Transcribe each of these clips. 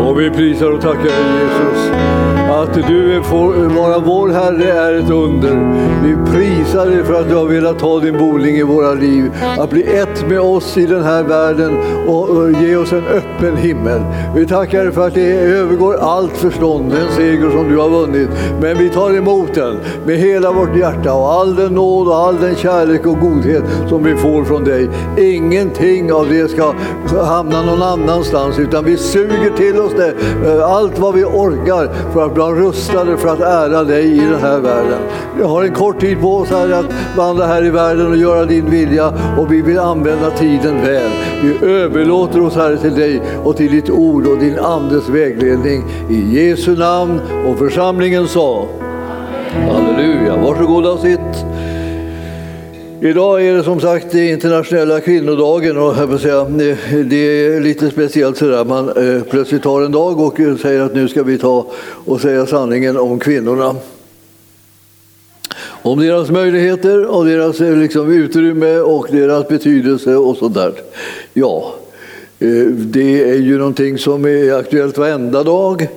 Och vi prisar och tackar dig Jesus. Att du får vara vår Herre är ett under. Vi prisar dig för att du har velat ta din boning i våra liv. Att bli ett med oss i den här världen och ge oss en öppen himmel. Vi tackar dig för att det övergår allt förstånd, den seger som du har vunnit. Men vi tar emot den med hela vårt hjärta och all den nåd och all den kärlek och godhet som vi får från dig. Ingenting av det ska hamna någon annanstans utan vi suger till oss det, eh, allt vad vi orkar för att bli rustade för att ära dig i den här världen. Vi har en kort tid på oss här att vandra här i världen och göra din vilja och vi vill använda tiden väl. Vi överlåter oss Herre till dig och till ditt ord och din andes vägledning. I Jesu namn och församlingen sa Halleluja. Varsågoda och sitt. Idag är det som sagt internationella kvinnodagen och jag säga, eh, det är lite speciellt sådär. Man eh, plötsligt tar en dag och eh, säger att nu ska vi ta och säga sanningen om kvinnorna. Om deras möjligheter och deras liksom, utrymme och deras betydelse och sådär. Ja, det är ju någonting som är aktuellt varenda dag.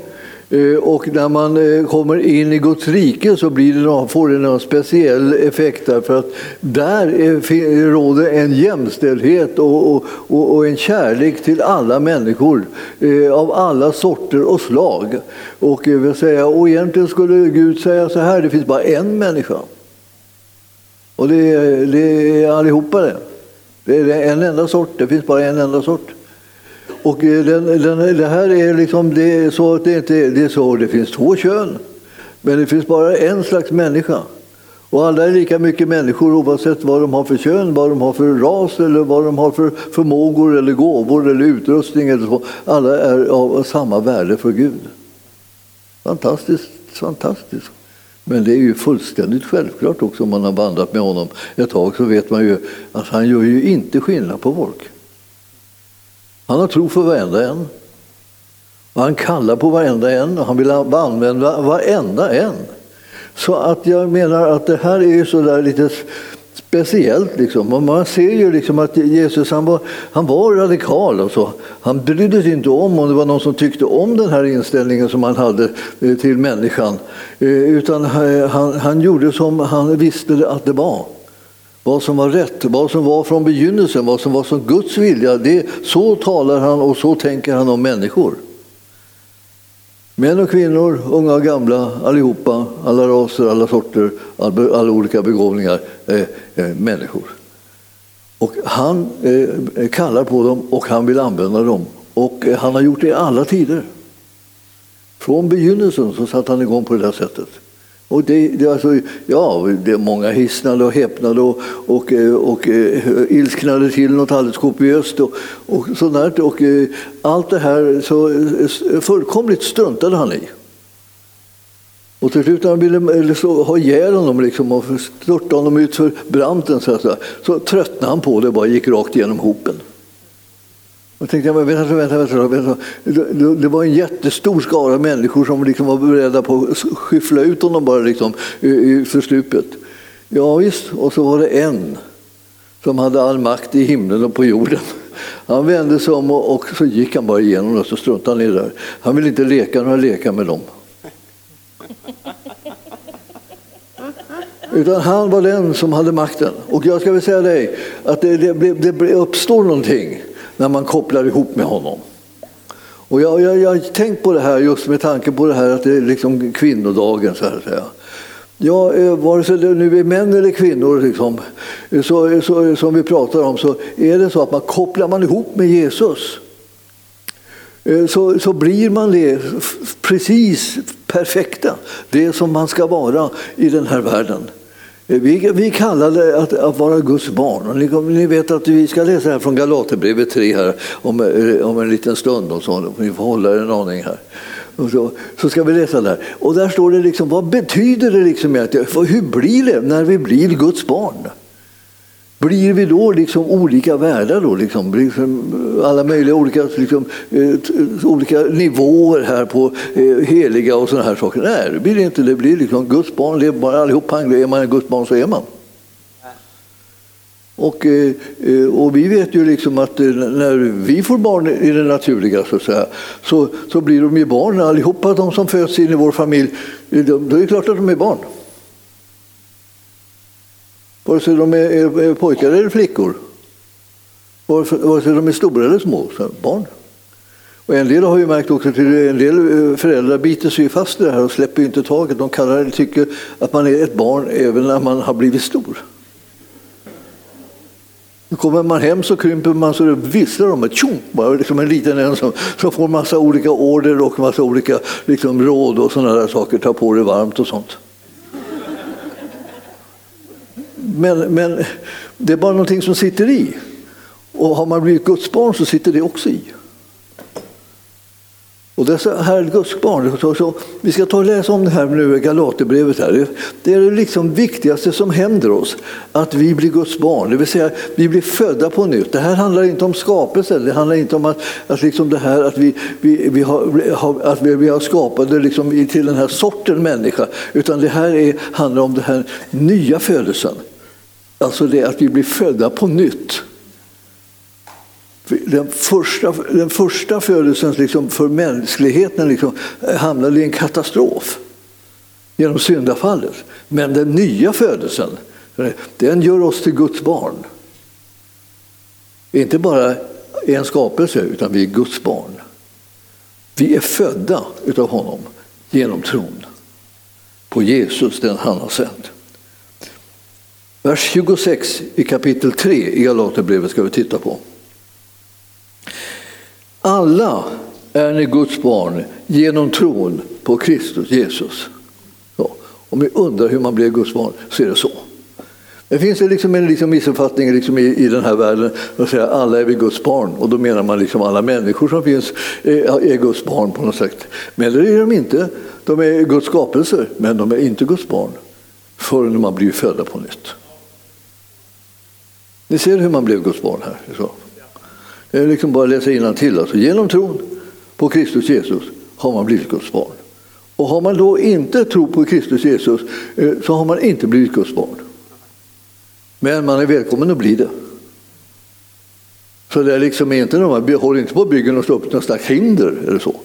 Eh, och när man eh, kommer in i Guds rike så blir det, får det någon speciell effekt därför att där eh, råder en jämställdhet och, och, och, en kärlek till alla människor eh, av alla sorter och slag. Och, vill säga, och egentligen skulle Gud säga så här, det finns bara en människa. Och det, det är allihopa det. Det är en enda sort, det finns bara en enda sort. Och eh, den, den, det här är liksom det är så att det inte det är så det finns två kön. Men det finns bara en slags människa. Och alla är lika mycket människor oavsett vad de har för kön, vad de har för ras eller vad de har för förmågor eller gåvor eller utrustning. Eller så. Alla är av samma värde för Gud. Fantastiskt, fantastiskt. Men det är ju fullständigt självklart också om man har vandrat med honom ett tag så vet man ju att han gör ju inte skillnad på folk. Han har tro för varenda en. Och han kallar på varenda en och han vill använda varenda en. Så att jag menar att det här är så där lite speciellt. Liksom. man ser ju liksom att Jesus han var, han var radikal. Alltså. Han brydde sig inte om om det var någon som tyckte om den här inställningen som han hade eh, till människan. Eh, utan eh, han, han gjorde som han visste att det var vad som var rätt, vad som var från begynnelsen, vad som var som Guds vilja. Det, så talar han och så tänker han om människor. Män och kvinnor, unga och gamla, allihopa, alla raser, alla sorter, alla olika begåvningar, eh, eh, människor. Och han eh, kallar på dem och han vill använda dem. Och eh, han har gjort det i alla tider. Från begynnelsen så satte han igång på det där sättet. Och det, det, alltså, ja, det många hisnade och häpnade och, och, eh, och, och ilsknade till något alldeles kopiöst. Och, och, sådär. och eh, allt det här så fullkomligt struntade han i. Och till slut när han ville så, ha ihjäl honom liksom, och störta honom ut för branten så, så, så tröttnade han på det och bara gick rakt igenom hopen. Och tänkte jag, vänta, vänta, vänta, vänta. Det var en jättestor skara människor som liksom var beredda på att skyffla ut honom bara liksom, för stupet. Ja, visst, och så var det en som hade all makt i himlen och på jorden. Han vände sig om och, och så gick han bara igenom och så struntade han i det där. Han ville inte leka några lekar med dem. Utan han var den som hade makten. Och jag ska väl säga dig att det, det, det uppstår någonting när man kopplar ihop med honom. Och jag, jag, jag har tänkt på det här just med tanke på det här att det är liksom kvinnodagen. Så att säga. Ja, eh, vare sig det nu är män eller kvinnor liksom, så, så, som vi pratar om så är det så att man kopplar man ihop med Jesus eh, så, så blir man det precis perfekta, det som man ska vara i den här världen. Vi, vi kallar det att, att, vara Guds barn. Och ni, ni, vet att vi ska läsa här från Galaterbrevet 3 här om, om en liten stund. Och så. Ni får hålla er en aning här. Och så, så ska vi läsa där. Och där står det liksom, vad betyder det liksom? hur blir det när vi blir Guds barn? Blir vi då liksom olika världar? Då, liksom, liksom alla möjliga olika, liksom, eh, olika nivåer här på eh, heliga och sådana här saker? Nej, det blir det inte. Det blir liksom Guds barn, det är bara allihop. Är man Guds barn så är man. Och, eh, eh, och vi vet ju liksom att eh, när vi får barn i det naturliga så, säga, så, så blir de ju barn allihopa, de som föds in i vår familj. Då är det klart att de är barn. Vare sig de är, är pojkar eller flickor. Vare sig de är stora eller små. Så barn. Och en del har ju märkt också att en del eh, föräldrar biter sig fast i det här och släpper inte taget. De kallar det, tycker att man är ett barn även när man har blivit stor. Kommer man hem så krymper man så det visslar om ett tjong, bara liksom en liten en som, som får massa olika order och massa olika liksom, råd och sådana där saker. Ta på det varmt och sånt. Men, men det är bara någonting som sitter i. Och har man blivit Guds barn så sitter det också i. Och dessa här Guds barn, så, så, vi ska ta och läsa om det här nu, Galaterbrevet. Här. Det är det liksom viktigaste som händer oss, att vi blir Guds barn. Det vill säga, vi blir födda på nytt. Det här handlar inte om skapelse, det handlar inte om att, att, liksom det här, att, vi, vi, vi har, att vi, vi har skapade liksom till den här sorten människa, utan det här är, handlar om den här nya födelsen. Alltså det att vi blir födda på nytt. Den första, den första födelsen liksom för mänskligheten liksom eh, hamnade i en katastrof genom syndafallet. Men den nya födelsen, den gör oss till Guds barn. Inte bara en skapelse, utan vi är Guds barn. Vi är födda utav honom genom tron på Jesus, den han har sänt. Vers 26 i kapitel 3 i Galaterbrevet ska vi titta på. Alla är ni Guds barn genom tron på Kristus Jesus. Ja, om ni undrar hur man blir Guds barn så är det så. Det finns liksom en liksom missuppfattning liksom i, i den här världen att säga alla är vi Guds barn och då menar man liksom alla människor som finns är, är Guds barn på något sätt. Men det är de inte. De är Guds skapelser, men de är inte Guds barn förrän man blir födda på nytt. Ni ser hur man blev Guds barn här. Så. Det är liksom bara att läsa till. Alltså, genom tron på Kristus Jesus har man blivit Guds barn. Och har man då inte tro på Kristus Jesus eh, så har man inte blivit Guds barn. Men man är välkommen att bli det. Så det är liksom inte, man håller inte på att bygga något, upp något slags hinder eller så.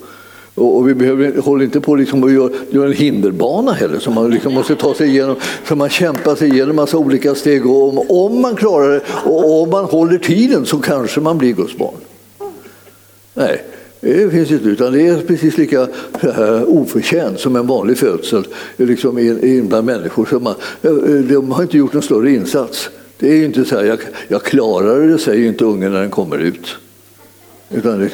Och vi behöver, håller inte på liksom att göra, göra en hinderbana heller som man liksom måste ta sig igenom. Så man kämpar sig igenom massa olika steg och om, om man klarar det och om man håller tiden så kanske man blir Guds barn. Nej, det finns inte, utan det är precis lika oförtjänt som en vanlig födsel liksom in bland människor. Så man, eh, de har inte gjort någon större insats. Det är inte så här, jag, jag klarar det, säger inte ungen när den kommer ut. Utan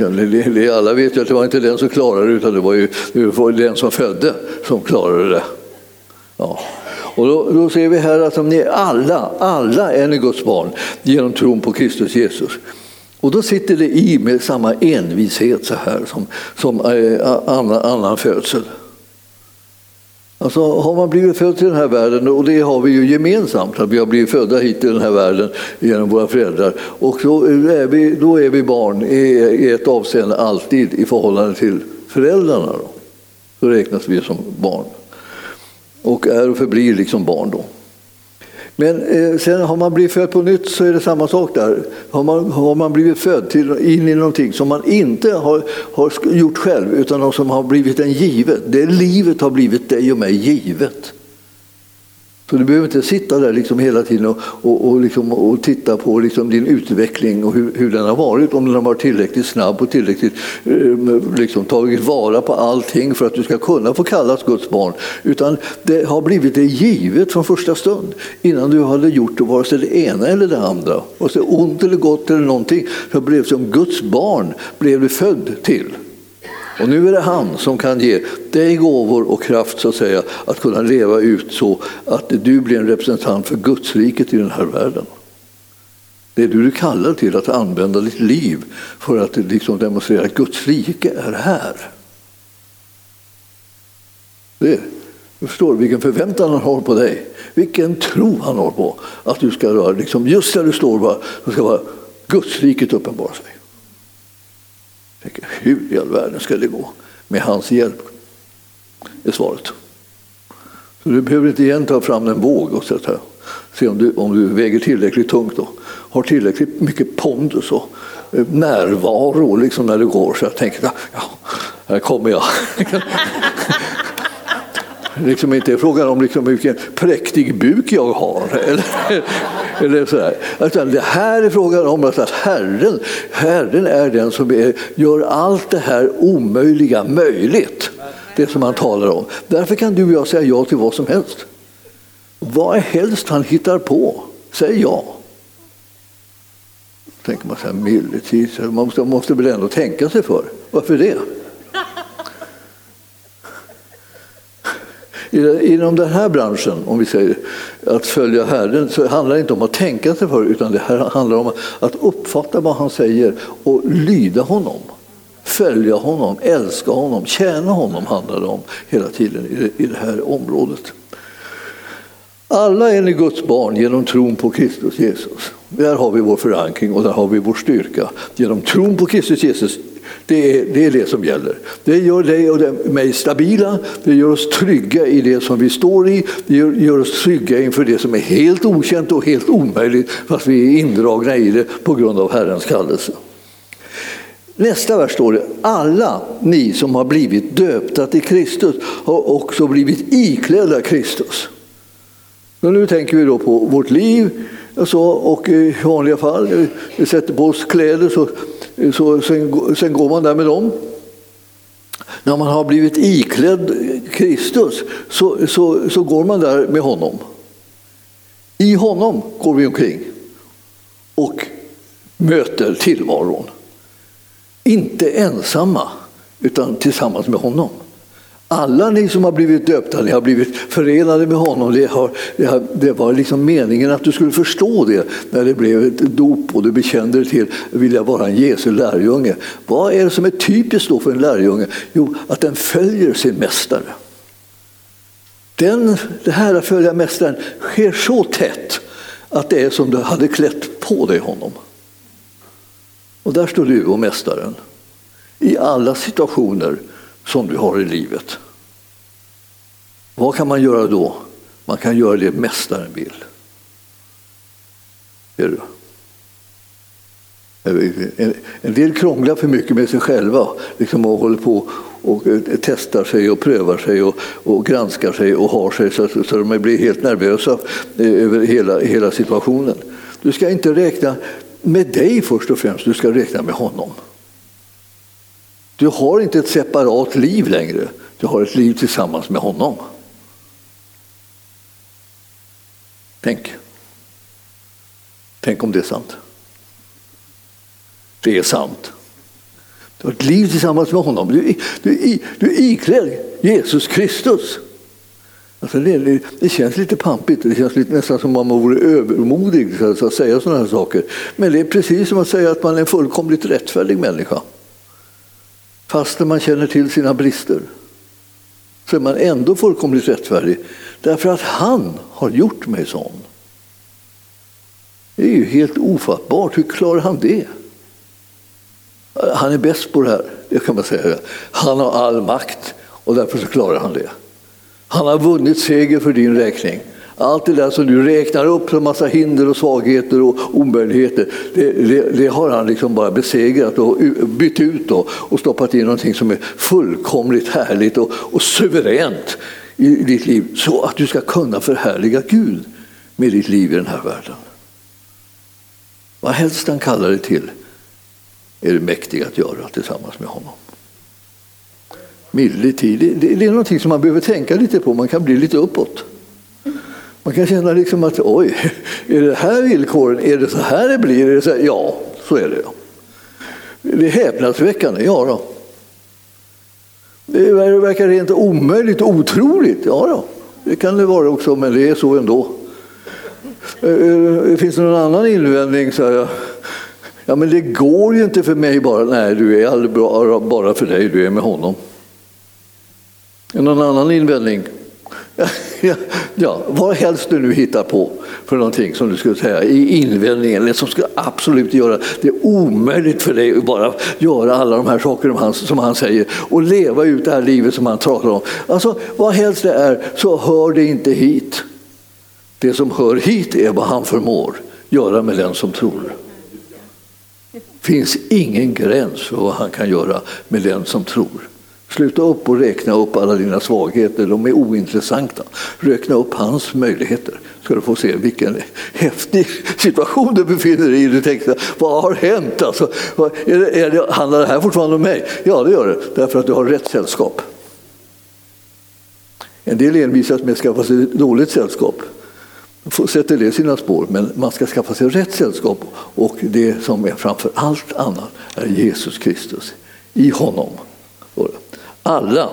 det, alla vet ju att det var inte den som klarade det, utan det var ju det var den som födde som klarade det. Ja. Och då, då ser vi här att ni alla, alla är ni Guds barn genom tron på Kristus Jesus. Och då sitter det i med samma envishet så här som, som eh, annan, annan födsel. Alltså, har man blivit född till den här världen, och det har vi ju gemensamt, att vi har blivit födda hit till den här världen genom våra föräldrar, och då är vi, då är vi barn i, i ett avseende alltid i förhållande till föräldrarna. Då. då räknas vi som barn. Och är och förblir liksom barn då. Men eh, sen har man blivit född på nytt så är det samma sak där. Har man, har man blivit född till, in i någonting som man inte har, har gjort själv utan som har blivit en givet. Det livet har blivit dig och mig givet. Så du behöver inte sitta där liksom hela tiden och, och, och, liksom, och titta på liksom din utveckling och hur, hur, den har varit, om den har varit tillräckligt snabb och tillräckligt ehm, liksom, tagit vara på allting för att du ska kunna få kallas Guds barn. Utan det har blivit det givet från första stund innan du hade gjort vare sig det ena eller det andra. Och så ont eller gott eller någonting, så blev som Guds barn blev du född till. Och nu är det han som kan ge dig gåvor och kraft så att säga att kunna leva ut så att du blir en representant för Gudsriket i den här världen. Det är du kallar till att använda ditt liv för att liksom demonstrera att Guds rike är här. Det, du förstår vilken förväntan han har på dig, vilken tro han har på att du ska, liksom, just där du står, bara, så ska bara Gudsriket uppenbara sig. Tänker, hur i all världen ska det gå? Med hans hjälp, är svaret. Så du behöver inte igen ta fram en våg och sätta, se om du, om du väger tillräckligt tungt. Då. har tillräckligt mycket pondus och eh, närvaro liksom när det går. Så jag tänker, ja, här kommer jag. liksom inte frågan om liksom vilken präktig buk jag har. Eller, eller sådär. Utan det här är frågan om att Herren, Herren är den som är, gör allt det här omöjliga möjligt. Det som han talar om. Därför kan du och jag säga ja till vad som helst. Vad helst han hittar på, säg ja. tänker man så här, medeltid, man måste, måste väl ändå tänka sig för. Varför det? Inom den här branschen, om vi säger att följa Herren, så handlar det inte om att tänka sig för utan det här handlar om att uppfatta vad han säger och lyda honom. Följa honom, älska honom, tjäna honom handlar det om hela tiden i det här området. Alla är ni Guds barn genom tron på Kristus Jesus. Där har vi vår förankring och där har vi vår styrka. Genom tron på Kristus Jesus det är, det är det som gäller. Det gör dig och mig stabila, det gör oss trygga i det som vi står i, det gör, gör oss trygga inför det som är helt okänt och helt omöjligt fast vi är indragna i det på grund av Herrens kallelse. Nästa vers står det, alla ni som har blivit döpta till Kristus har också blivit iklädda Kristus. Och nu tänker vi då på vårt liv så, och i vanliga fall, vi sätter på oss kläder så så sen, sen går man där med dem. När man har blivit iklädd Kristus så, så, så går man där med honom. I honom går vi omkring och möter tillvaron. Inte ensamma, utan tillsammans med honom. Alla ni som har blivit döpta, ni har blivit förenade med honom. Det, har, det, har, det, var liksom meningen att du skulle förstå det när det blev ett dop och du bekände dig till vill jag vara en Jesu lärjunge. Vad är det som är typiskt då för en lärjunge? Jo, att den följer sin mästare. Den, det här att följa mästaren sker så tätt att det är som du hade klätt på dig honom. Och där står du och mästaren i alla situationer som du har i livet. Vad kan man göra då? Man kan göra det mästaren vill. Är du? En del krånglar för mycket med sig själva liksom och håller på och eh, testar sig och prövar sig och, och granskar sig och har sig så, så de blir helt nervösa eh, över hela, hela situationen. Du ska inte räkna med dig först och främst, du ska räkna med honom. Du har inte ett separat liv längre, du har ett liv tillsammans med honom. Tänk. Tänk om det är sant. Det är sant. Du har ett liv tillsammans med honom. Du, du, du är iklädd Jesus Kristus. Alltså det, det, känns lite pampigt, det känns lite, nästan som om man vore övermodig att säga sådana här saker. Men det är precis som att säga att man är en fullkomligt rättfärdig människa. Fastän man känner till sina brister så är man ändå fullkomligt rättfärdig därför att han har gjort mig sån. Det är ju helt ofattbart. Hur klarar han det? Han är bäst på det här, det kan man säga. Han har all makt och därför så klarar han det. Han har vunnit seger för din räkning. Allt det där som du räknar upp som massa hinder och svagheter och omöjligheter, det, det, det har han liksom bara besegrat och bytt ut och, och stoppat in någonting som är fullkomligt härligt och, och suveränt i ditt liv så att du ska kunna förhärliga Gud med ditt liv i den här världen. Vad helst han kallar dig till är du mäktig att göra tillsammans med honom. Milde tid, det, det är någonting som man behöver tänka lite på, man kan bli lite uppåt. Man kan känna liksom att oj, är det här villkoren? Är det så här det blir? Är det så här? Ja, så är det. Det är häpnadsväckande, ja då. Det verkar rent omöjligt otroligt, ja då. Det kan det vara också, men det är så ändå. Eh, eh, finns det någon annan invändning? Så jag. Ja, men det går ju inte för mig bara. Nej, du är aldrig bara för dig, du är med honom. Någon annan invändning? Ja, vad helst du nu hittar på för någonting som du skulle säga i invändningen, eller som skulle absolut göra det omöjligt för dig att bara göra alla de här sakerna som han säger och leva ut det här livet som han talar om. Alltså, vad helst det är så hör det inte hit. Det som hör hit är vad han förmår göra med den som tror. Det finns ingen gräns för vad han kan göra med den som tror. Sluta upp och räkna upp alla dina svagheter, de är ointressanta. Räkna upp hans möjligheter, ska du få se vilken häftig situation du befinner dig i. Du tänker, vad har hänt? Alltså, är det, är det, handlar det här fortfarande om mig? Ja, det gör det, därför att du har rätt sällskap. En del envisas med att skaffa sig dåligt sällskap. Sätter det sina spår, men man ska skaffa sig rätt sällskap och det som är framför allt annat är Jesus Kristus. I honom. Alla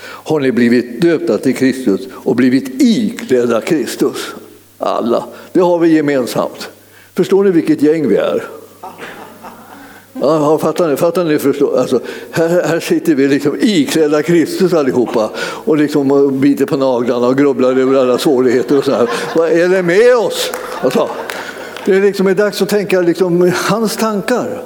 har ni blivit döpta till Kristus och blivit iklädda Kristus. Alla. Det har vi gemensamt. Förstår ni vilket gäng vi är? Ja, fattar ni? Fattar ni förstå? Alltså, här, här sitter vi liksom iklädda Kristus allihopa och liksom biter på naglarna och grubblar över alla svårigheter. Och så här. Vad är det med oss? Alltså, det är liksom är dags att tänka liksom, hans tankar.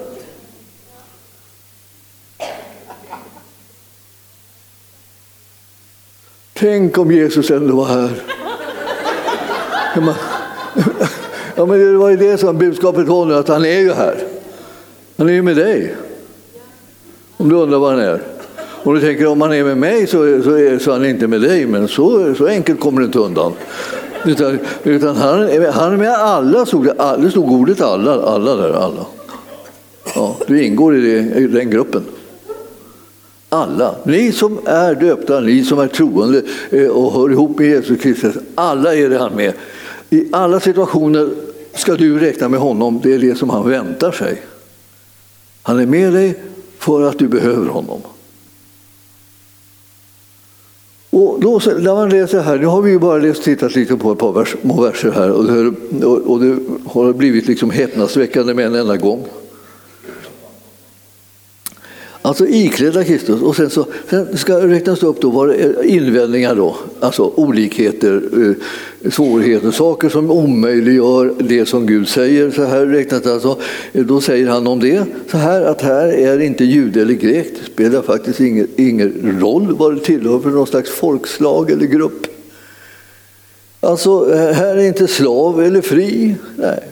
Tänk om Jesus ändå var här. Ja, men det var ju det som budskapet var nu, att han är ju här. Han är ju med dig. Om du undrar var han är. Om du tänker om han är med mig så, så är så han inte med dig, men så, så enkelt kommer du inte undan. Utan, utan han, han är med alla, stod det, det stod ordet alla, alla där, alla. Ja, du ingår i, det, i den gruppen. Alla, ni som är döpta, ni som är troende eh, och hör ihop med Jesus Kristus, alla är det han med. I alla situationer ska du räkna med honom, det är det som han väntar sig. Han är med dig för att du behöver honom. Och då, när man läser här, nu har vi ju bara läst, tittat lite på ett par vers, verser här och det, och det har blivit liksom häpnadsväckande med en enda gång. Alltså iklädda Kristus. Och sen, så, sen ska räknas upp då vad invändningar då, alltså olikheter, eh, svårigheter, saker som omöjliggör det som Gud säger. Så här räknat alltså, eh, då säger han om det så här att här är inte jude eller grek, det spelar faktiskt ingen, ingen roll vad det tillhör för någon slags folkslag eller grupp. Alltså, eh, här är inte slav eller fri. Nej,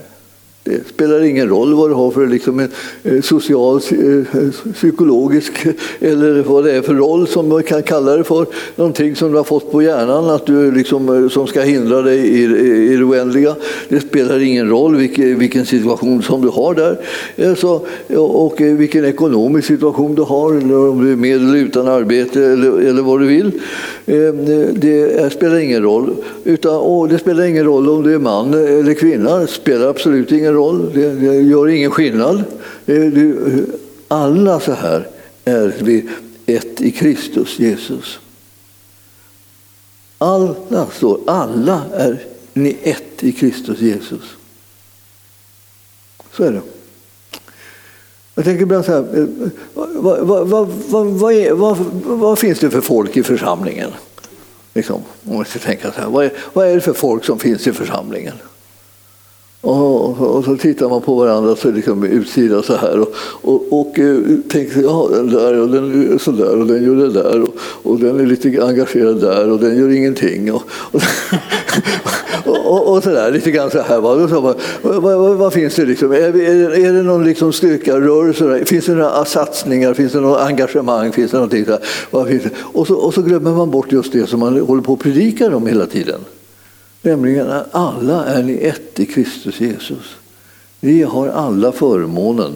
det spelar ingen roll vad du har för liksom en social, eh, psykologisk eh, eller vad det är för roll som man kan kalla det för. Någonting som du har fått på hjärnan att du liksom, som ska hindra dig i, i, det oändliga. Det spelar ingen roll vilken, vilken situation som du har där alltså, och vilken ekonomisk situation du har eller om du är med eller utan arbete eller, eller vad du vill. Det spelar ingen roll. Utan, och det spelar ingen roll om du är man eller kvinna. Det spelar absolut ingen roll roll, det, det gör ingen skillnad. Alla så här är vi ett i Kristus Jesus. Alla står, alla är ni ett i Kristus Jesus. Så är det. Jag tänker ibland så här, eh, vad, vad, vad, vad, finns det för folk i församlingen? Liksom, om man ska tänka så här, vad är, vad är det för folk som finns i församlingen? Och, och, så tittar man på varandra så liksom utsida så här och, och, och eh, tänker ja den där och den är så där och den gör det där och, och den är lite engagerad där och den gör ingenting. Och, och, och, så där, lite grann så här. Vad, vad, vad, vad finns det liksom? Är, är, är det någon liksom styrkarörelse? Finns det några satsningar? Finns det något engagemang? Finns det någonting så här? Vad finns det? Och, så, och så glömmer man bort just det som man håller på att predika om hela tiden. Nämligen att alla är ni ett i Kristus Jesus. Vi har alla förmånen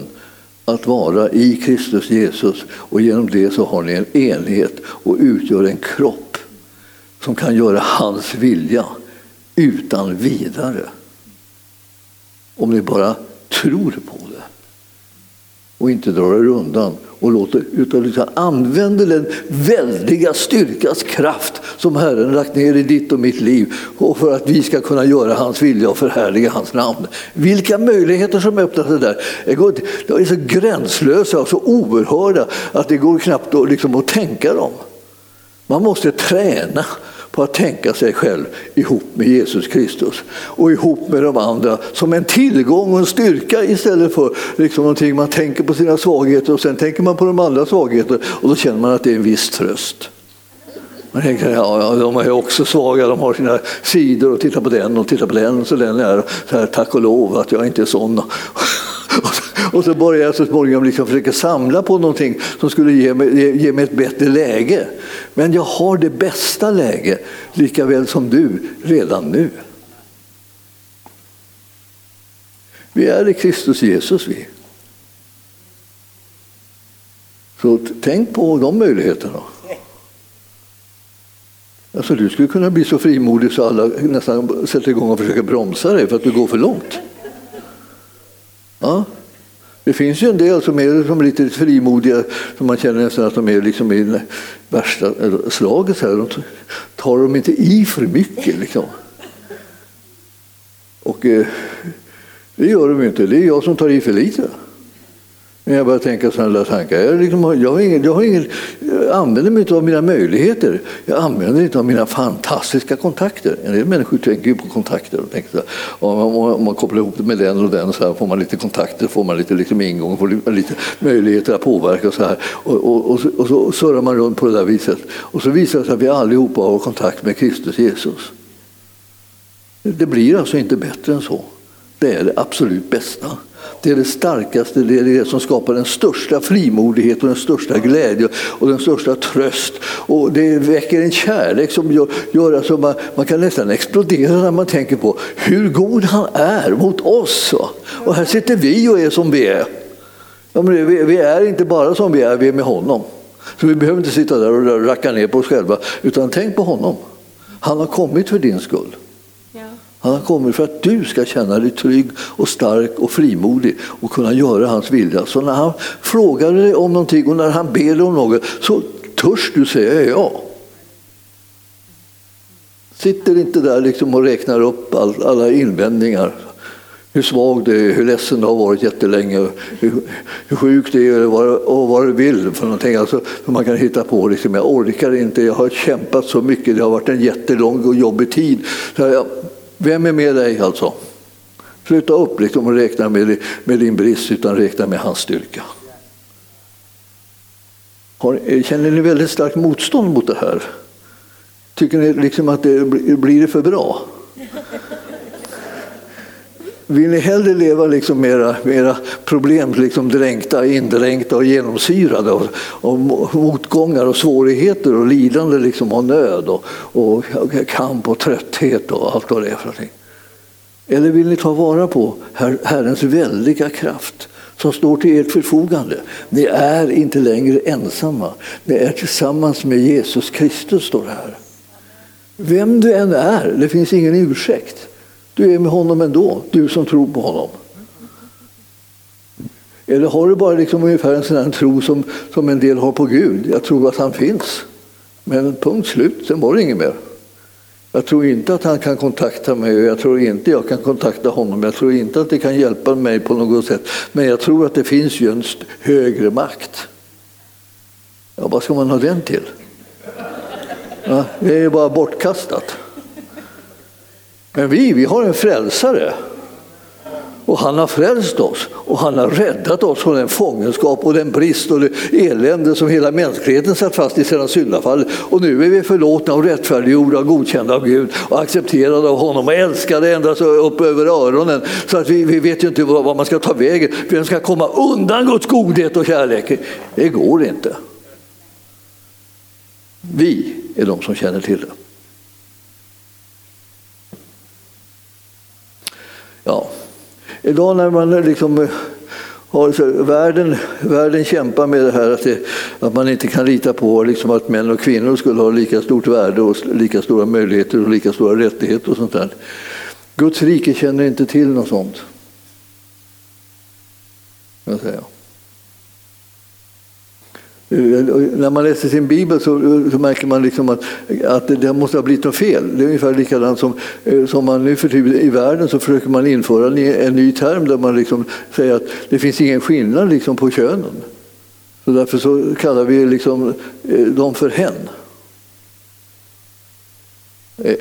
att vara i Kristus Jesus och genom det så har ni en enhet och utgör en kropp som kan göra hans vilja utan vidare. Om ni bara tror på det och inte drar er undan och låter, utan liksom använder den väldiga styrkas kraft som Herren lagt ner i ditt och mitt liv och för att vi ska kunna göra hans vilja och förhärliga hans namn. Vilka möjligheter som öppnar sig där. De är så gränslösa och så oerhörda att det går knappt att, liksom, att tänka dem. Man måste träna på att tänka sig själv ihop med Jesus Kristus och ihop med de andra som en tillgång och en styrka istället för liksom någonting man tänker på sina svagheter och sen tänker man på de andra svagheter och då känner man att det är en viss tröst. Man tänker ja, ja, de är också svaga, de har sina sidor och titta på den och titta på den. Så den är så här, tack och lov att jag inte är sån. Och så börjar jag så småningom liksom försöka samla på någonting som skulle ge mig, ge, ge mig ett bättre läge. Men jag har det bästa läge, lika väl som du, redan nu. Vi är i Kristus Jesus vi. Så tänk på de möjligheterna. Alltså, du skulle kunna bli så frimodig så alla nästan sätter igång och försöker bromsa dig för att du går för långt. Ja. Det finns ju en del som är som lite frimodiga, som man känner nästan att de är liksom i det värsta slaget. Här. De tar de inte i för mycket. Liksom. Och eh, det gör de ju inte. Det är jag som tar i för lite. Men jag börjar tänka sådana där tankar. Jag, liksom, jag, har ingen, jag, har ingen, jag använder mig inte av mina möjligheter. Jag använder mig inte av mina fantastiska kontakter. En del människor tänker ju på kontakter. Och tänker så här, om, man, om man kopplar ihop det med den och den så här, får man lite kontakter, får man lite liksom ingång, får lite möjligheter att påverka. Och så, här. Och, och, och, så, och så surrar man runt på det där viset. Och så visar det sig att vi allihopa har kontakt med Kristus Jesus. Det blir alltså inte bättre än så. Det är det absolut bästa. Det är det starkaste, det är det som skapar den största frimodighet och den största glädje och den största tröst. Och det väcker en kärlek som gör, gör att man, man kan nästan explodera när man tänker på hur god han är mot oss. Och här sitter vi och är som vi är. Ja, men vi, vi är inte bara som vi är, vi är med honom. Så vi behöver inte sitta där och racka ner på oss själva, utan tänk på honom. Han har kommit för din skull. Han har kommit för att du ska känna dig trygg och stark och frimodig och kunna göra hans vilja. Så när han frågar dig om någonting och när han ber dig om något så törs du säga ja. Sitter inte där liksom och räknar upp all, alla invändningar. Hur svag du är, hur ledsen du har varit jättelänge, hur, hur sjuk du är och vad du vill för någonting. Alltså, man kan hitta på liksom, jag orkar inte, jag har kämpat så mycket, det har varit en jättelång och jobbig tid. Så jag, vem är med dig alltså? Sluta upp liksom och räkna med, med din brist utan räkna med hans styrka. Har, känner ni väldigt starkt motstånd mot det här? Tycker ni liksom att det blir det för bra? Vill ni hellre leva liksom mera, mera problem, liksom dränkta, indränkta och genomsyrade av, av motgångar och svårigheter och lidande liksom och nöd och, och kamp och trötthet och allt vad det är för någonting? Eller vill ni ta vara på her Herrens väldiga kraft som står till ert förfogande? Ni är inte längre ensamma. Ni är tillsammans med Jesus Kristus, står det här. Vem du än är, det finns ingen ursäkt. Du är med honom ändå, du som tror på honom. Eller har du bara liksom ungefär en sån tro som, som en del har på Gud? Jag tror att han finns. Men punkt slut, sen var det inget mer. Jag tror inte att han kan kontakta mig och jag tror inte jag kan kontakta honom. Jag tror inte att det kan hjälpa mig på något sätt. Men jag tror att det finns ju en högre makt. Ja, vad ska man ha den till? Ja, det är ju bara bortkastat. Men vi, vi har en frälsare. Och han har frälst oss och han har räddat oss från den fångenskap och den brist och det elände som hela mänskligheten satt fast i sedan syndafallet. Och nu är vi förlåtna och rättfärdiggjorda och godkända av Gud och accepterade av honom och älskade ända upp över öronen. Så att vi, vi vet ju inte vad man ska ta vägen, vem ska komma undan Guds godhet och kärlek. Det går inte. Vi är de som känner till det. Idag när man liksom eh, har, så, världen, världen kämpar med det här att, det, att man inte kan lita på liksom att män och kvinnor skulle ha lika stort värde och lika stora möjligheter och lika stora rättigheter och sånt där. Guds rike känner inte till något sånt. Jag säger. När man läser sin bibel så, så märker man liksom att, att det måste ha blivit något fel. Det är ungefär likadant som, eh, som man nu för tiden i världen så försöker man införa en, en ny term där man liksom säger att det finns ingen skillnad liksom på könen. Så därför så kallar vi liksom eh, dem för hen. Eh,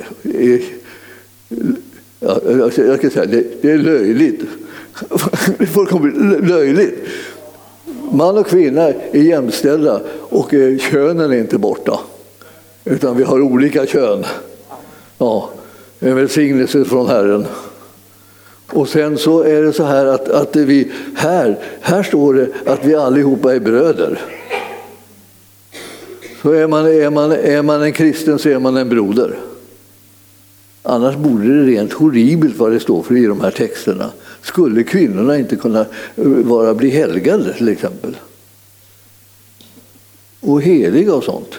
ja, jag ska säga, det, det är löjligt. Det är fullkomligt löjligt. Man och kvinna är jämställda och eh, könen är inte borta. utan vi har olika kön. Ja, en välsignelse från Herren. Och sen så är det så här att, att vi, här, här står det att vi allihopa är bröder. Så är man, är, man, är man en kristen så är man en broder. Annars borde det rent horribelt vad det står för i de här texterna. Skulle kvinnorna inte kunna eh, vara, bli helgade till exempel? Och heliga och sånt.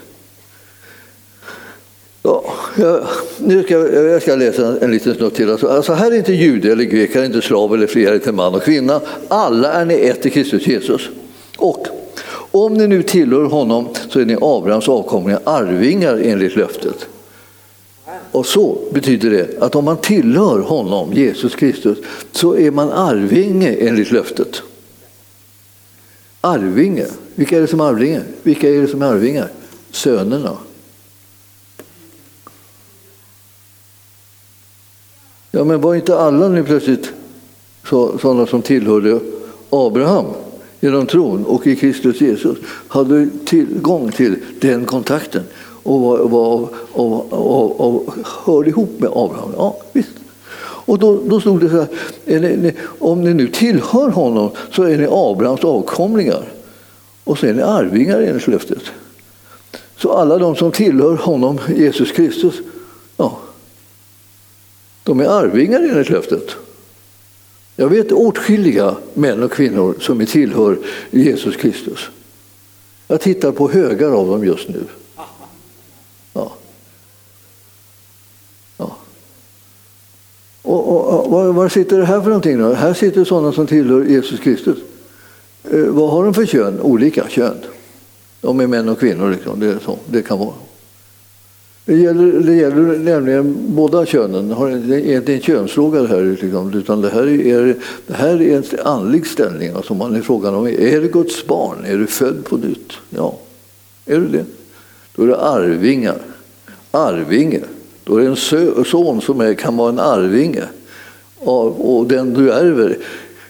Ja, jag, nu ska, jag ska läsa en liten snutt till. Alltså, alltså här är inte jude eller grek, här är inte slav eller fri, här är inte man och kvinna. Alla är ni ett i Kristus Jesus. Och om ni nu tillhör honom så är ni Abrahams avkomlingar, arvingar enligt löftet. Och så betyder det att om man tillhör honom, Jesus Kristus, så är man arvinge enligt löftet. Arvinge. Vilka är det som är arvinge? Vilka är det som är arvingar? Sönerna. Ja, men var inte alla nu plötsligt sådana som tillhörde Abraham genom tron och i Kristus Jesus hade tillgång till den kontakten och, var, var, och, och, och, hörde ihop med Abraham. Ja, visst. Och då, då stod det så här, om ni nu tillhör honom så är ni Abrahams avkomlingar och så är ni arvingar enligt löftet. Så alla de som tillhör honom, Jesus Kristus, ja, de är arvingar enligt löftet. Jag vet åtskilliga män och kvinnor som tillhör Jesus Kristus. Jag tittar på högar av dem just nu. Ja. ja. Och, och, och var, var, sitter det här för någonting? Då? Här sitter sådana som tillhör Jesus Kristus. Eh, vad har de för kön? Olika kön. De är män och kvinnor. Liksom. Det, är så. det kan vara. Det gäller, det gäller nämligen båda könen. Det är inte en könsfråga det här, liksom, utan det här är, det här är en andlig ställning. Alltså man är frågan om, är du Guds barn? Är du född på nytt? Ja, är du det? Då är det arvingar. Arvinge. Då är det en son som är, kan vara en arvinge. Och den du ärver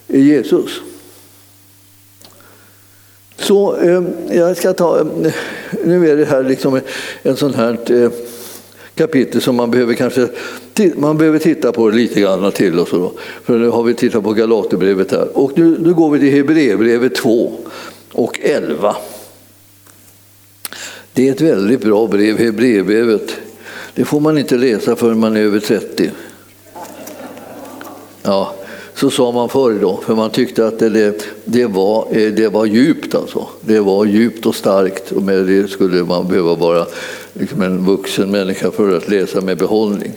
är Jesus. Så eh, jag ska ta, eh, nu är det här liksom en sån här eh, kapitel som man behöver kanske man behöver titta på lite grann till. Och så då. För nu har vi tittat på Galaterbrevet här. Och nu, nu går vi till Hebreerbrevet 2 och 11. Det är ett väldigt bra brev, Hebreerbrevet. Det får man inte läsa förrän man är över 30. Ja, så sa man förr då, för man tyckte att det, det, var, eh, det var djupt. Alltså. Det var djupt och starkt och med det skulle man behöva vara liksom en vuxen människa för att läsa med behållning.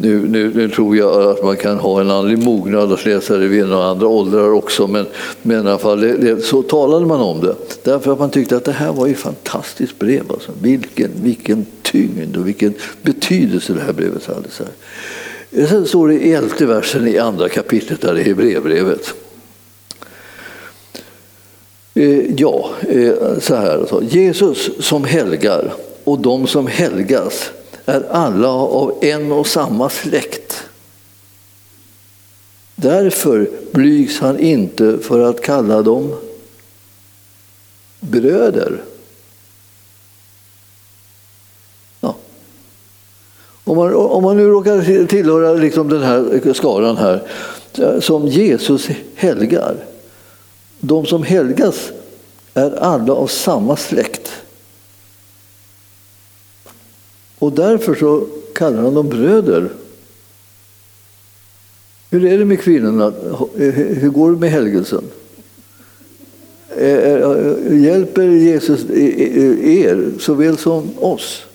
Nu, nu, nu, tror jag att man kan ha en andlig mognad att läsa det vid några andra åldrar också, men, men i alla fall det, det, så talade man om det. Därför att man tyckte att det här var ett fantastiskt brev. Alltså. Vilken, vilken tyngd och vilken betydelse det här brevet hade. Så här. Sen står det i elfte versen i andra kapitlet där i Hebreerbrevet. Eh, ja, eh, så här alltså. Jesus som helgar och de som helgas är alla av en och samma släkt. Därför blygs han inte för att kalla dem bröder. Om man, om man nu råkar tillhöra liksom den här skaran här, som Jesus helgar. De som helgas är alla av samma släkt. Och därför så kallar han dem bröder. Hur är det med kvinnorna? Hur går det med helgelsen? Hjälper Jesus er såväl som oss?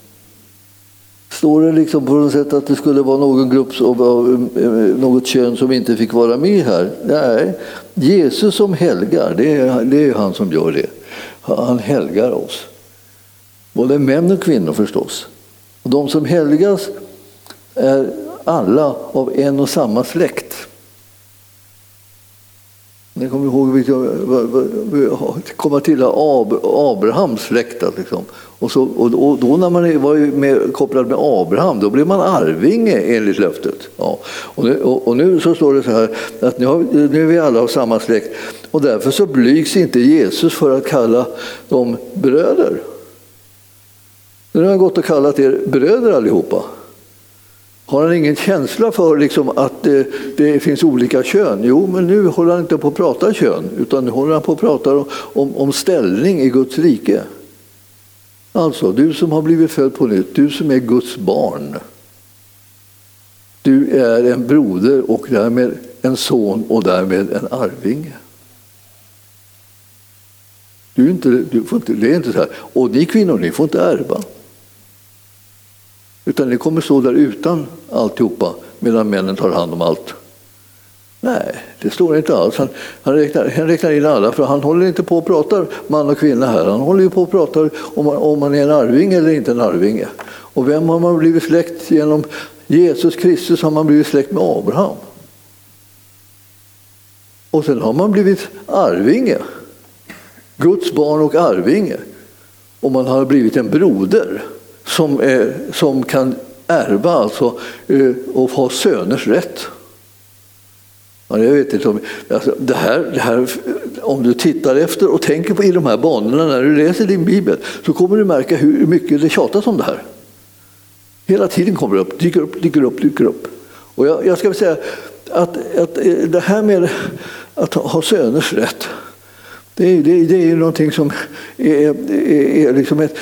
Står det liksom på något sätt att det skulle vara någon grupp av eh, något kön som inte fick vara med här? Nej, Jesus som helgar, det är, det är han som gör det. Han helgar oss. Både män och kvinnor förstås. Och de som helgas är alla av en och samma släkt. Ni kommer ihåg att komma till Abrahams släkt. Liksom. Och, så, och, då när man var med, kopplad med Abraham, då blev man arvinge enligt löftet. Ja. Och, nu, och, och nu så står det så här att nu, har, nu är vi alla av samma släkt och därför så blygs inte Jesus för att kalla dem bröder. Nu har han gått och kallat er bröder allihopa. Har han ingen känsla för liksom att det, det, finns olika kön? Jo, men nu håller han inte på att prata kön, utan nu håller han på att prata om, om, om ställning i Guds rike. Alltså, du som har blivit född på nytt, du som är Guds barn. Du är en broder och därmed en son och därmed en arvinge. Du inte, du får inte, det är inte så här, och ni kvinnor, ni får inte ärva. Utan ni kommer stå där utan alltihopa medan männen tar hand om allt. Nej, det står inte alls. Han, han, räknar, han räknar in alla, för han håller inte på att prata man och kvinna här. Han håller ju på att prata om, om man är en arvinge eller inte en arvinge. Och vem har man blivit släkt genom? Jesus Kristus har man blivit släkt med Abraham. Och sen har man blivit arvinge. Guds barn och arvinge. Och man har blivit en broder som, är, som kan ärva alltså, eh, och ha söners rätt. Ja, jag vet inte om, alltså, det här, det här, om du tittar efter och tänker på i de här banorna när du läser din bibel så kommer du märka hur mycket det tjatas om det här. Hela tiden kommer det upp, dyker upp, dyker upp, dyker upp. Och jag, jag ska säga att, att eh, det här med att ha söners rätt det är, det, det är någonting som är, är, är liksom ett,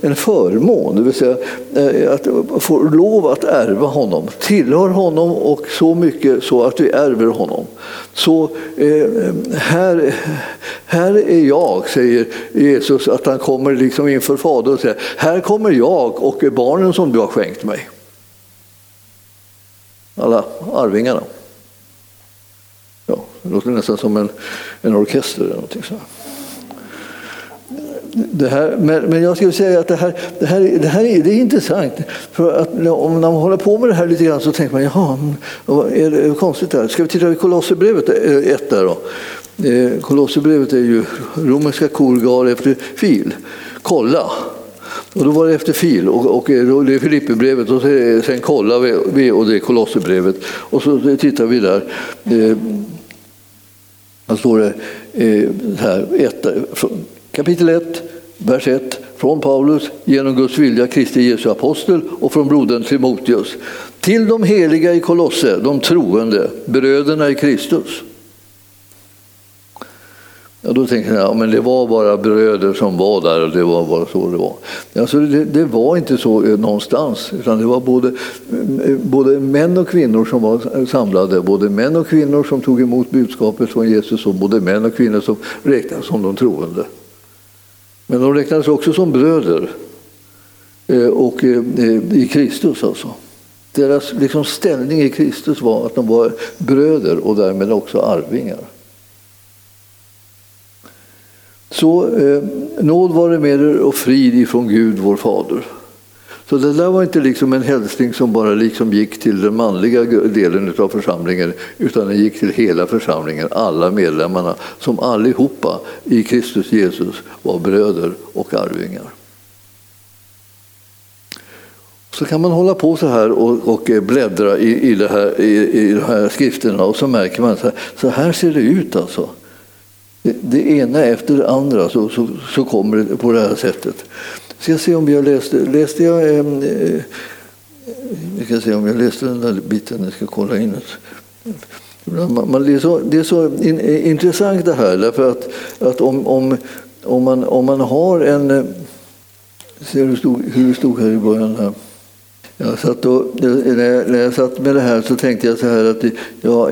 en förmån, det vill säga eh, att få lov att ärva honom, tillhör honom och så mycket så att vi ärver honom. Så eh, här, här är jag, säger Jesus, att han kommer liksom inför Fadern och säger här kommer jag och barnen som du har skänkt mig. Alla arvingarna. Det låter nästan som en, en orkester eller någonting så. Det här, men, men jag skulle säga att det här, det här, det här är, det är intressant. För att om man håller på med det här lite grann så tänker man, jaha, är det konstigt där? Ska vi titta i Kolosserbrevet eh, 1 där då? Eh, Kolosserbrevet är ju romerska korgar efter fil. Kolla! Och då var det efter fil och, och eh, det är Filipperbrevet och sen kollar vi och det är Kolosserbrevet. Och så tittar vi där. Här står det eh, här, ett, kapitel 1, vers 1 från Paulus genom Guds vilja, Kristi Jesu apostel och från brodern Timoteus. Till de heliga i Kolosse, de troende, bröderna i Kristus. Ja, då tänker jag, ja, men det var bara bröder som var där och det var bara så det var. Alltså, det, det var inte så eh, någonstans, utan det var både, eh, både män och kvinnor som var samlade. Både män och kvinnor som tog emot budskapet från Jesus och både män och kvinnor som räknades som de troende. Men de räknades också som bröder eh, och i Kristus alltså. Deras liksom ställning i Kristus var att de var bröder och därmed också arvingar. Så eh, nåd vare med er och frid ifrån Gud, vår fader. Så det där var inte liksom en hälsning som bara liksom gick till den manliga delen av församlingen utan den gick till hela församlingen, alla medlemmarna som allihopa i Kristus Jesus var bröder och arvingar. Så kan man hålla på så här och, och eh, bläddra i, i, det här, i, i de här skrifterna och så märker man att så här ser det ut alltså det ena efter det andra så, så, så kommer det på det här sättet. Ska se om jag läste, läste jag, eh, eh jag ska se om jag läste den där biten, jag ska kolla in det. Man, det, är så, det är så in, eh, intressant det här, därför att, att om, om, om, man, om man har en... Eh, ser du hur det stod här i början? Här. Jag satt och, när, jag, när jag satt med det här så tänkte jag så här att det, ja,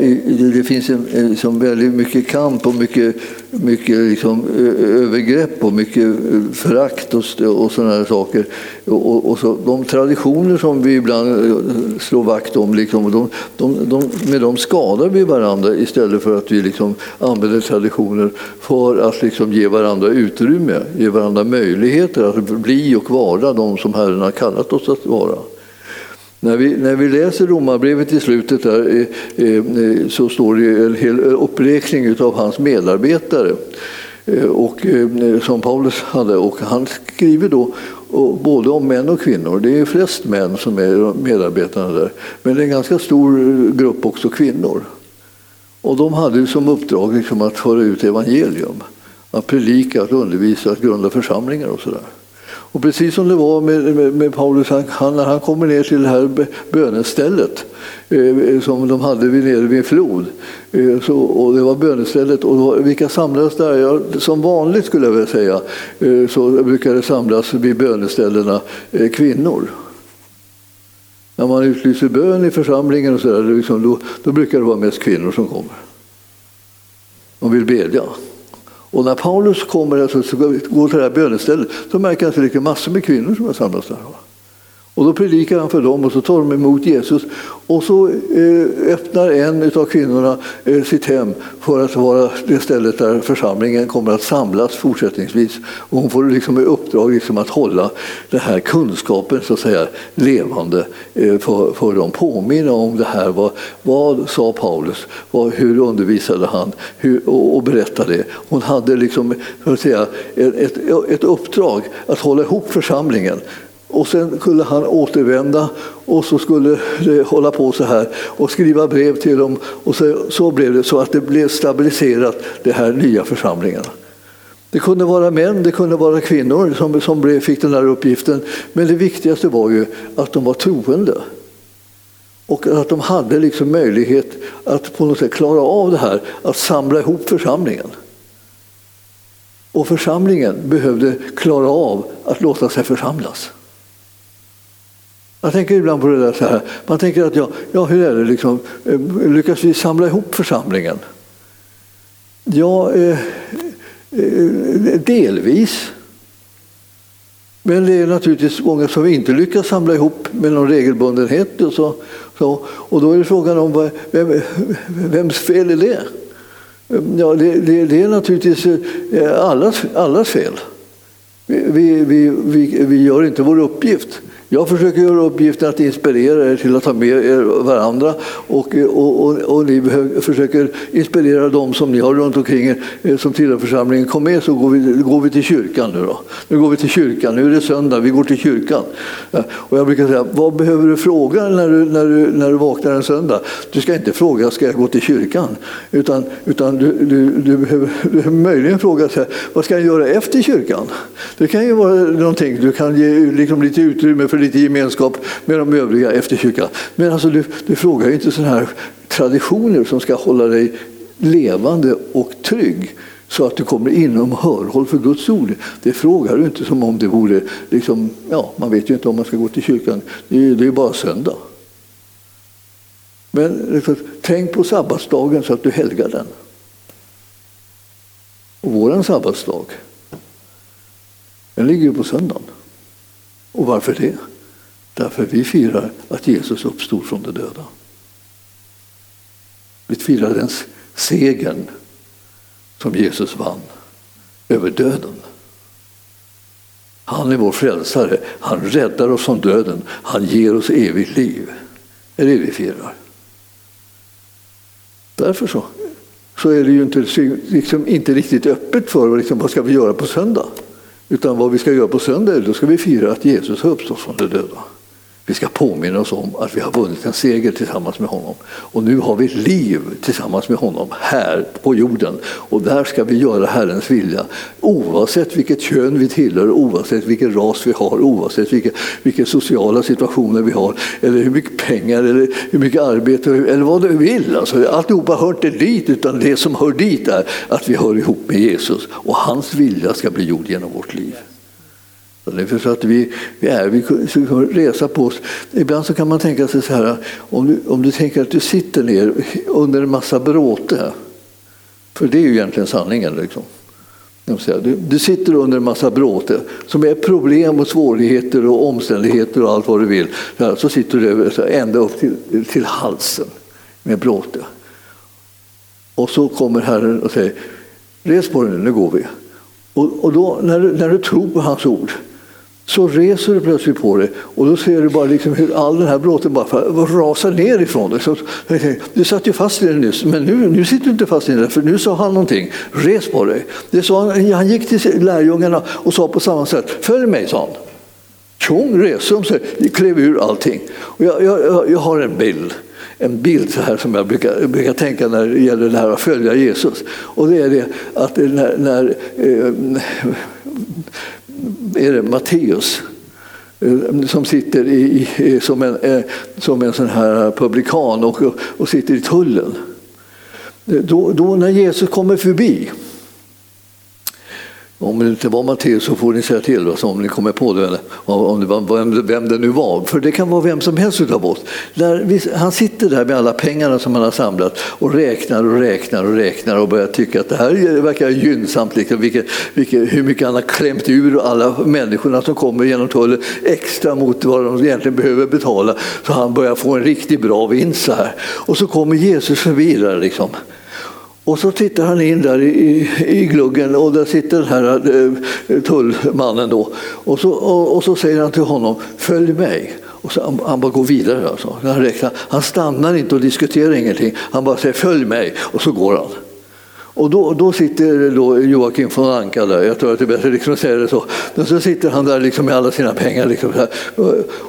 det finns en, eh, liksom väldigt mycket kamp och mycket, mycket liksom, övergrepp och mycket eh, förakt och, och sådana saker. Och, och, så, de traditioner som vi ibland eh, slår vakt om, liksom, de, de, de, med dem skadar vi varandra istället för att vi liksom använder traditioner för att liksom ge varandra utrymme, ge varandra möjligheter att bli och vara de som Herren har kallat oss att vara. När vi, när vi läser Romarbrevet i slutet där, eh, eh, eh, så står det en hel uppräkning av hans medarbetare och, som Paulus hade. Och han skriver då både om män och kvinnor. Det är flest män som är medarbetarna där. Men det är en ganska stor grupp också kvinnor. Och de hade som uppdrag liksom att föra ut evangelium. Att predika, att undervisa, att grunda församlingar och sådär. Och precis som det var med, med, med Paulus, han, när han kommer ner till det här bönestället eh, eh, som de hade vid, nere vid en flod. Eh, så, och det var bönestället och var, vilka samlades där? Ja, som vanligt skulle jag vilja säga eh, så brukar det samlas vid böneställena eh, kvinnor. När man utlyser bön i församlingen och så där, liksom, då, då brukar det vara mest kvinnor som kommer. De vill bedja. Och när Paulus kommer och går till det här bönestället så märker han att det är massor med kvinnor som har samlats där. Och då predikar han för dem och så tar de emot Jesus. Och så eh, öppnar en av kvinnorna eh, sitt hem för att vara det stället där församlingen kommer att samlas fortsättningsvis. Och hon får liksom i uppdrag liksom att hålla den här kunskapen så att säga, levande eh, för, för dem. Påminna om det här. Vad, vad sa Paulus? Vad, hur undervisade han? Hur, och, och berätta det. Hon hade liksom, så att säga, ett, ett uppdrag att hålla ihop församlingen och sen skulle han återvända och så skulle det hålla på så här och skriva brev till dem. Och så, så blev det så att det blev stabiliserat, de här nya församlingarna. Det kunde vara män, det kunde vara kvinnor som, som blev, fick den här uppgiften. Men det viktigaste var ju att de var troende. Och att de hade liksom möjlighet att på något sätt klara av det här, att samla ihop församlingen. Och församlingen behövde klara av att låta sig församlas. Jag tänker ibland på det där så här. Man tänker att ja, ja hur är det liksom? Eh, lyckas vi samla ihop församlingen? Ja, eh, eh, delvis. Men det är naturligtvis många som inte lyckas samla ihop med någon regelbundenhet. Och, så, så, och då är det frågan om vem, vems fel är det? Ja, det, det, det är naturligtvis eh, allas, allas fel. Vi, vi, vi, vi gör inte vår uppgift. Jag försöker göra uppgiften att inspirera er till att ta med er varandra och, och, och, och ni försöker inspirera dem som ni har runt omkring er eh, som tillhör församlingen. Kom med så går vi, går vi till kyrkan nu då. Nu går vi till kyrkan, nu är det söndag, vi går till kyrkan. Och jag brukar säga, vad behöver du fråga när du, när du, när du vaknar en söndag? Du ska inte fråga, ska jag gå till kyrkan? Utan, utan du, du, du, behöver, du behöver möjligen fråga, så här, vad ska jag göra efter kyrkan? Det kan ju vara någonting, du kan ge liksom lite utrymme för för lite gemenskap med de övriga efter kyrkan. Men alltså, du, du frågar ju inte sådana här traditioner som ska hålla dig levande och trygg så att du kommer inom hörhåll för Guds ord. Det frågar du inte som om det vore, liksom, ja, man vet ju inte om man ska gå till kyrkan, det är, ju bara söndag. Men liksom, tänk på sabbatsdagen så att du helgar den. Och våran sabbatsdag, den ligger ju på söndagen. Och varför det? Därför vi firar att Jesus uppstod från de döda. Vi firar den segern som Jesus vann över döden. Han är vår frälsare. Han räddar oss från döden. Han ger oss evigt liv. Det är det vi firar. Därför så, så är det ju inte, liksom, liksom inte riktigt öppet för liksom, vad ska vi göra på söndag. Utan vad vi ska göra på söndag, då ska vi fira att Jesus har uppstått från de döda. Vi ska påminna oss om att vi har vunnit en seger tillsammans med honom. Och nu har vi ett liv tillsammans med honom här på jorden. Och där ska vi göra Herrens vilja. Oavsett vilket kön vi tillhör, oavsett vilken ras vi har, oavsett vilka, vilka sociala situationer vi har, eller hur mycket pengar, eller hur mycket arbete, eller vad du vill. Alltså, alltihopa hör inte dit, utan det som hör dit är att vi hör ihop med Jesus. Och hans vilja ska bli gjord genom vårt liv. Det är så att vi, vi, är, vi kan resa på oss. Ibland så kan man tänka sig så här, om du, om du tänker att du sitter ner under en massa bråte, för det är ju egentligen sanningen. Liksom. Du, du sitter under en massa bråte som är problem och svårigheter och omständigheter och allt vad du vill. Så sitter du ända upp till, till halsen med bråte. Och så kommer Herren och säger, res på dig nu, nu går vi. Och, och då, när, du, när du tror på hans ord så reser du plötsligt på dig och då ser du bara liksom hur all den här bråten bara rasar ner ifrån dig. Så, du satt ju fast i den nyss, men nu, nu sitter du inte fast i den för nu sa han någonting. Res på dig. Det sa han, han gick till lärjungarna och sa på samma sätt, följ mig, sa han. Tjong, res de sig, klev ur allting. Och jag, jag, jag har en bild en bild så här som jag brukar, brukar tänka när det gäller det här att följa Jesus. Och det är det att när, när eh, är det Matteus eh, som sitter i, som, en, eh, som en sån här publikan och, och sitter i tullen. Eh, då, då när Jesus kommer förbi om det inte var Matteus så får ni säga till oss om ni kommer på det, eller om det var, vem det nu var. För det kan vara vem som helst av oss. Där han sitter där med alla pengarna som han har samlat och räknar och räknar och räknar och börjar tycka att det här verkar gynnsamt. Liksom, vilket, vilket, hur mycket han har klämt ur alla människorna som kommer genom tullen extra mot vad de egentligen behöver betala. Så han börjar få en riktigt bra vinst så här. Och så kommer Jesus förbi där liksom. Och så tittar han in där i, i gluggen och där sitter den här eh, tullmannen då. Och så, och, och, så säger han till honom, följ mig. Och så, han, han bara går vidare. Alltså. Han, räknar, han stannar inte och diskuterar ingenting. Han bara säger, följ mig. Och så går han. Och då, då sitter då Joakim von Anka där, jag tror att det är bättre liksom att säga det så. Men så sitter han där liksom med alla sina pengar. Liksom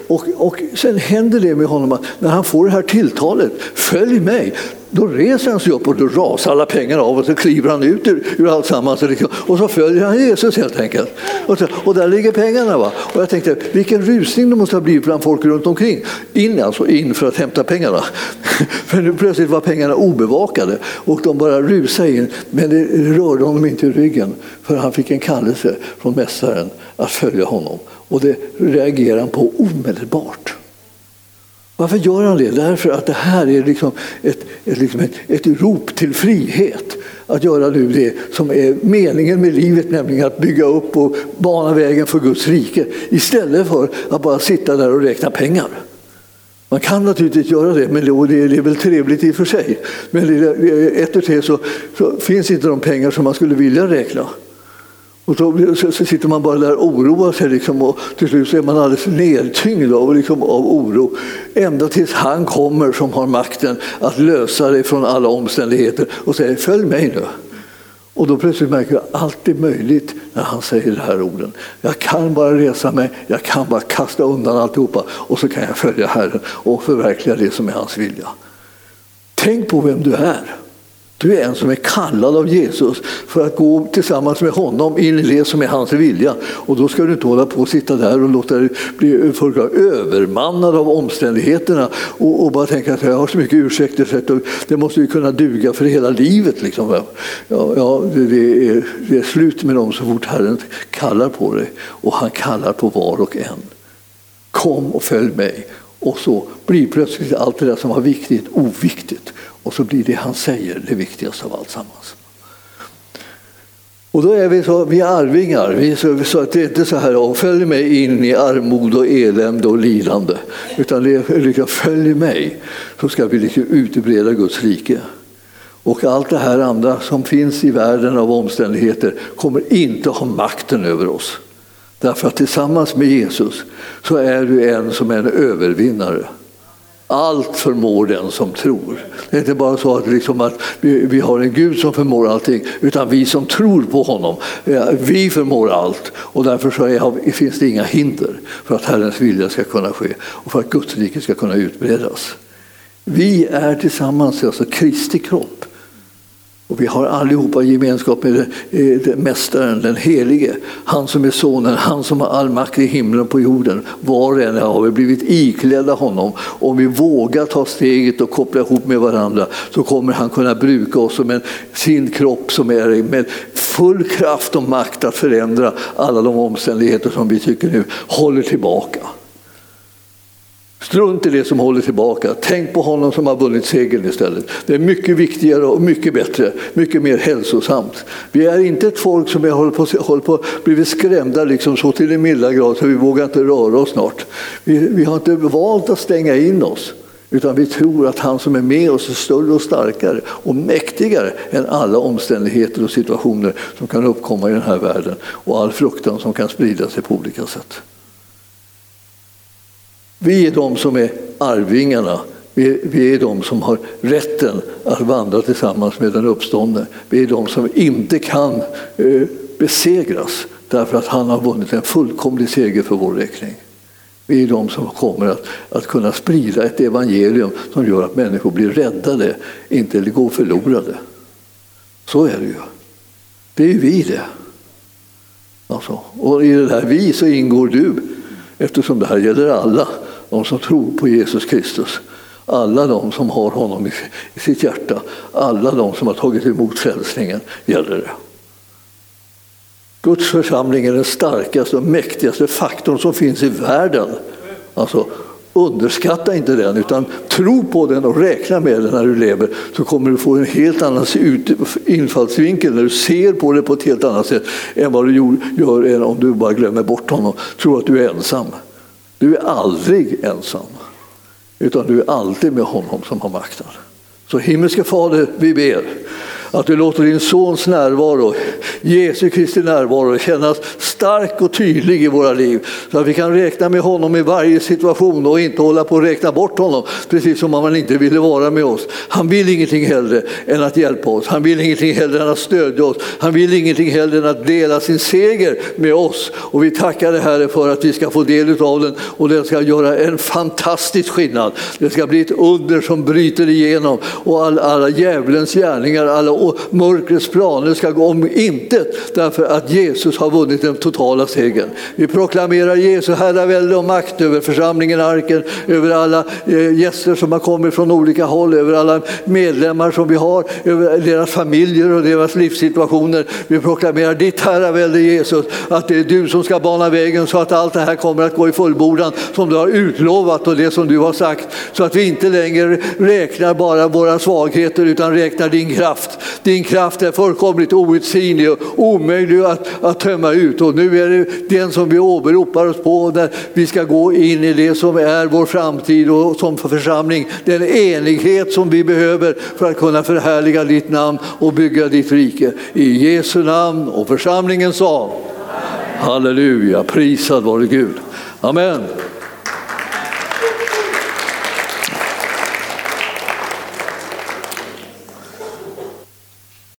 och, och sen händer det med honom att när han får det här tilltalet, följ mig, då reser han sig upp och då rasar alla pengar av och så kliver han ut ur, ur alltsammans liksom, och så följer han Jesus helt enkelt. Och, så, och där ligger pengarna. Va? Och jag tänkte, vilken rusning det måste ha blivit bland folk runt omkring. In alltså, in för att hämta pengarna. för nu plötsligt var pengarna obevakade och de bara rusade in. Men det rörde honom inte i ryggen för han fick en kallelse från mästaren att följa honom. Och det reagerade han på omedelbart. Varför gör han det? Därför att det här är liksom ett, ett, liksom ett, ett rop till frihet. Att göra nu det som är meningen med livet, nämligen att bygga upp och bana vägen för Guds rike. Istället för att bara sitta där och räkna pengar. Man kan naturligtvis göra det, men det är väl trevligt i och för sig. Men ett och tre så, så finns inte de pengar som man skulle vilja räkna. Och då så sitter man bara där och oroar sig liksom, och till slut så är man alldeles nedtyngd av, liksom, av oro. Ända tills han kommer som har makten att lösa det från alla omständigheter och säger följ mig nu. Och då plötsligt märker jag att allt är möjligt när han säger de här orden. Jag kan bara resa mig, jag kan bara kasta undan alltihopa och så kan jag följa Herren och förverkliga det som är hans vilja. Tänk på vem du är. Du är en som är kallad av Jesus för att gå tillsammans med honom in i det som är hans vilja. Och då ska du inte hålla på och sitta där och låta dig bli övermannad av omständigheterna och, och, bara tänka att jag har så mycket ursäkter så det måste ju kunna duga för hela livet. Liksom. Ja, ja det, är, det är slut med dem så fort Herren kallar på dig och han kallar på var och en. Kom och följ mig. Och så blir plötsligt allt det där som var viktigt oviktigt. Och så blir det han säger det viktigaste av allt sammans. Och då är vi, så, vi är arvingar, vi så, så att det är inte så här följ mig in i armod och elände och lidande. Utan det är liksom, följ mig så ska vi liksom utbreda Guds rike. Och allt det här andra som finns i världen av omständigheter kommer inte ha makten över oss. Därför att tillsammans med Jesus så är du en som är en övervinnare. Allt förmår den som tror. Det är inte bara så att, liksom att vi, vi, har en Gud som förmår allting, utan vi som tror på honom, vi förmår allt. Och därför så är, finns det inga hinder för att Herrens vilja ska kunna ske och för att Guds rike ska kunna utbredas. Vi är tillsammans alltså Kristi kropp. Och vi har allihopa gemenskap med eh, Mästaren, den Helige. Han som är Sonen, han som har all makt i himlen och på jorden. Var och en har vi blivit iklädda honom. Om vi vågar ta steget och koppla ihop med varandra så kommer han kunna bruka oss som en, sin kropp som är med full kraft och makt att förändra alla de omständigheter som vi tycker nu håller tillbaka. Strunt i det som håller tillbaka. Tänk på honom som har vunnit segern istället. Det är mycket viktigare och mycket bättre, mycket mer hälsosamt. Vi är inte ett folk som håller på, håller på blivit skrämda liksom så till den milda grad så vi vågar inte röra oss snart. Vi, vi har inte valt att stänga in oss. Utan vi tror att han som är med oss är större och starkare och mäktigare än alla omständigheter och situationer som kan uppkomma i den här världen och all fruktan som kan sprida sig på olika sätt. Vi är de som är arvingarna. Vi är de som har rätten att vandra tillsammans med den uppståndne. Vi är de som inte kan eh, besegras därför att han har vunnit en fullkomlig seger för vår räkning. Vi är de som kommer att, att kunna sprida ett evangelium som gör att människor blir räddade, inte går förlorade. Så är det ju. Det är vi det. Alltså, och i det här vi så ingår du, eftersom det här gäller alla de som tror på Jesus Kristus. Alla de som har honom i sitt hjärta, alla de som har tagit emot frälsningen gäller det. Guds församling är den starkaste och mäktigaste faktorn som finns i världen. Alltså, underskatta inte den, utan tro på den och räkna med den när du lever. Så kommer du få en helt annan infallsvinkel när du ser på det på ett helt annat sätt än vad du gör om du bara glömmer bort honom. Tror att du är ensam. Du är aldrig ensam, utan du är alltid med honom som har makten. Så himmelske Fader, vi ber att du låter din sons närvaro, Jesu Kristi närvaro, kännas stark och tydlig i våra liv. Så att vi kan räkna med honom i varje situation och inte hålla på att räkna bort honom, precis som om han inte ville vara med oss. Han vill ingenting hellre än att hjälpa oss. Han vill ingenting hellre än att stödja oss. Han vill ingenting hellre än att dela sin seger med oss. Och vi tackar dig Herre för att vi ska få del av den och den ska göra en fantastisk skillnad. Det ska bli ett under som bryter igenom och alla, alla djävulens gärningar, alla mörkrets planer ska gå om intet därför att Jesus har vunnit en totala segern. Vi proklamerar Jesu herravälde och makt över församlingen Arken, över alla eh, gäster som har kommit från olika håll, över alla medlemmar som vi har, över deras familjer och deras livssituationer. Vi proklamerar ditt herravälde Jesus, att det är du som ska bana vägen så att allt det här kommer att gå i fullbordan som du har utlovat och det som du har sagt. Så att vi inte längre räknar bara våra svagheter utan räknar din kraft. Din kraft är fullkomligt outsinlig och omöjlig att, att tömma ut. Och nu är det den som vi åberopar oss på när vi ska gå in i det som är vår framtid och som församling. Den enighet som vi behöver för att kunna förhärliga ditt namn och bygga ditt rike. I Jesu namn och församlingen sa Halleluja, prisad vare Gud. Amen.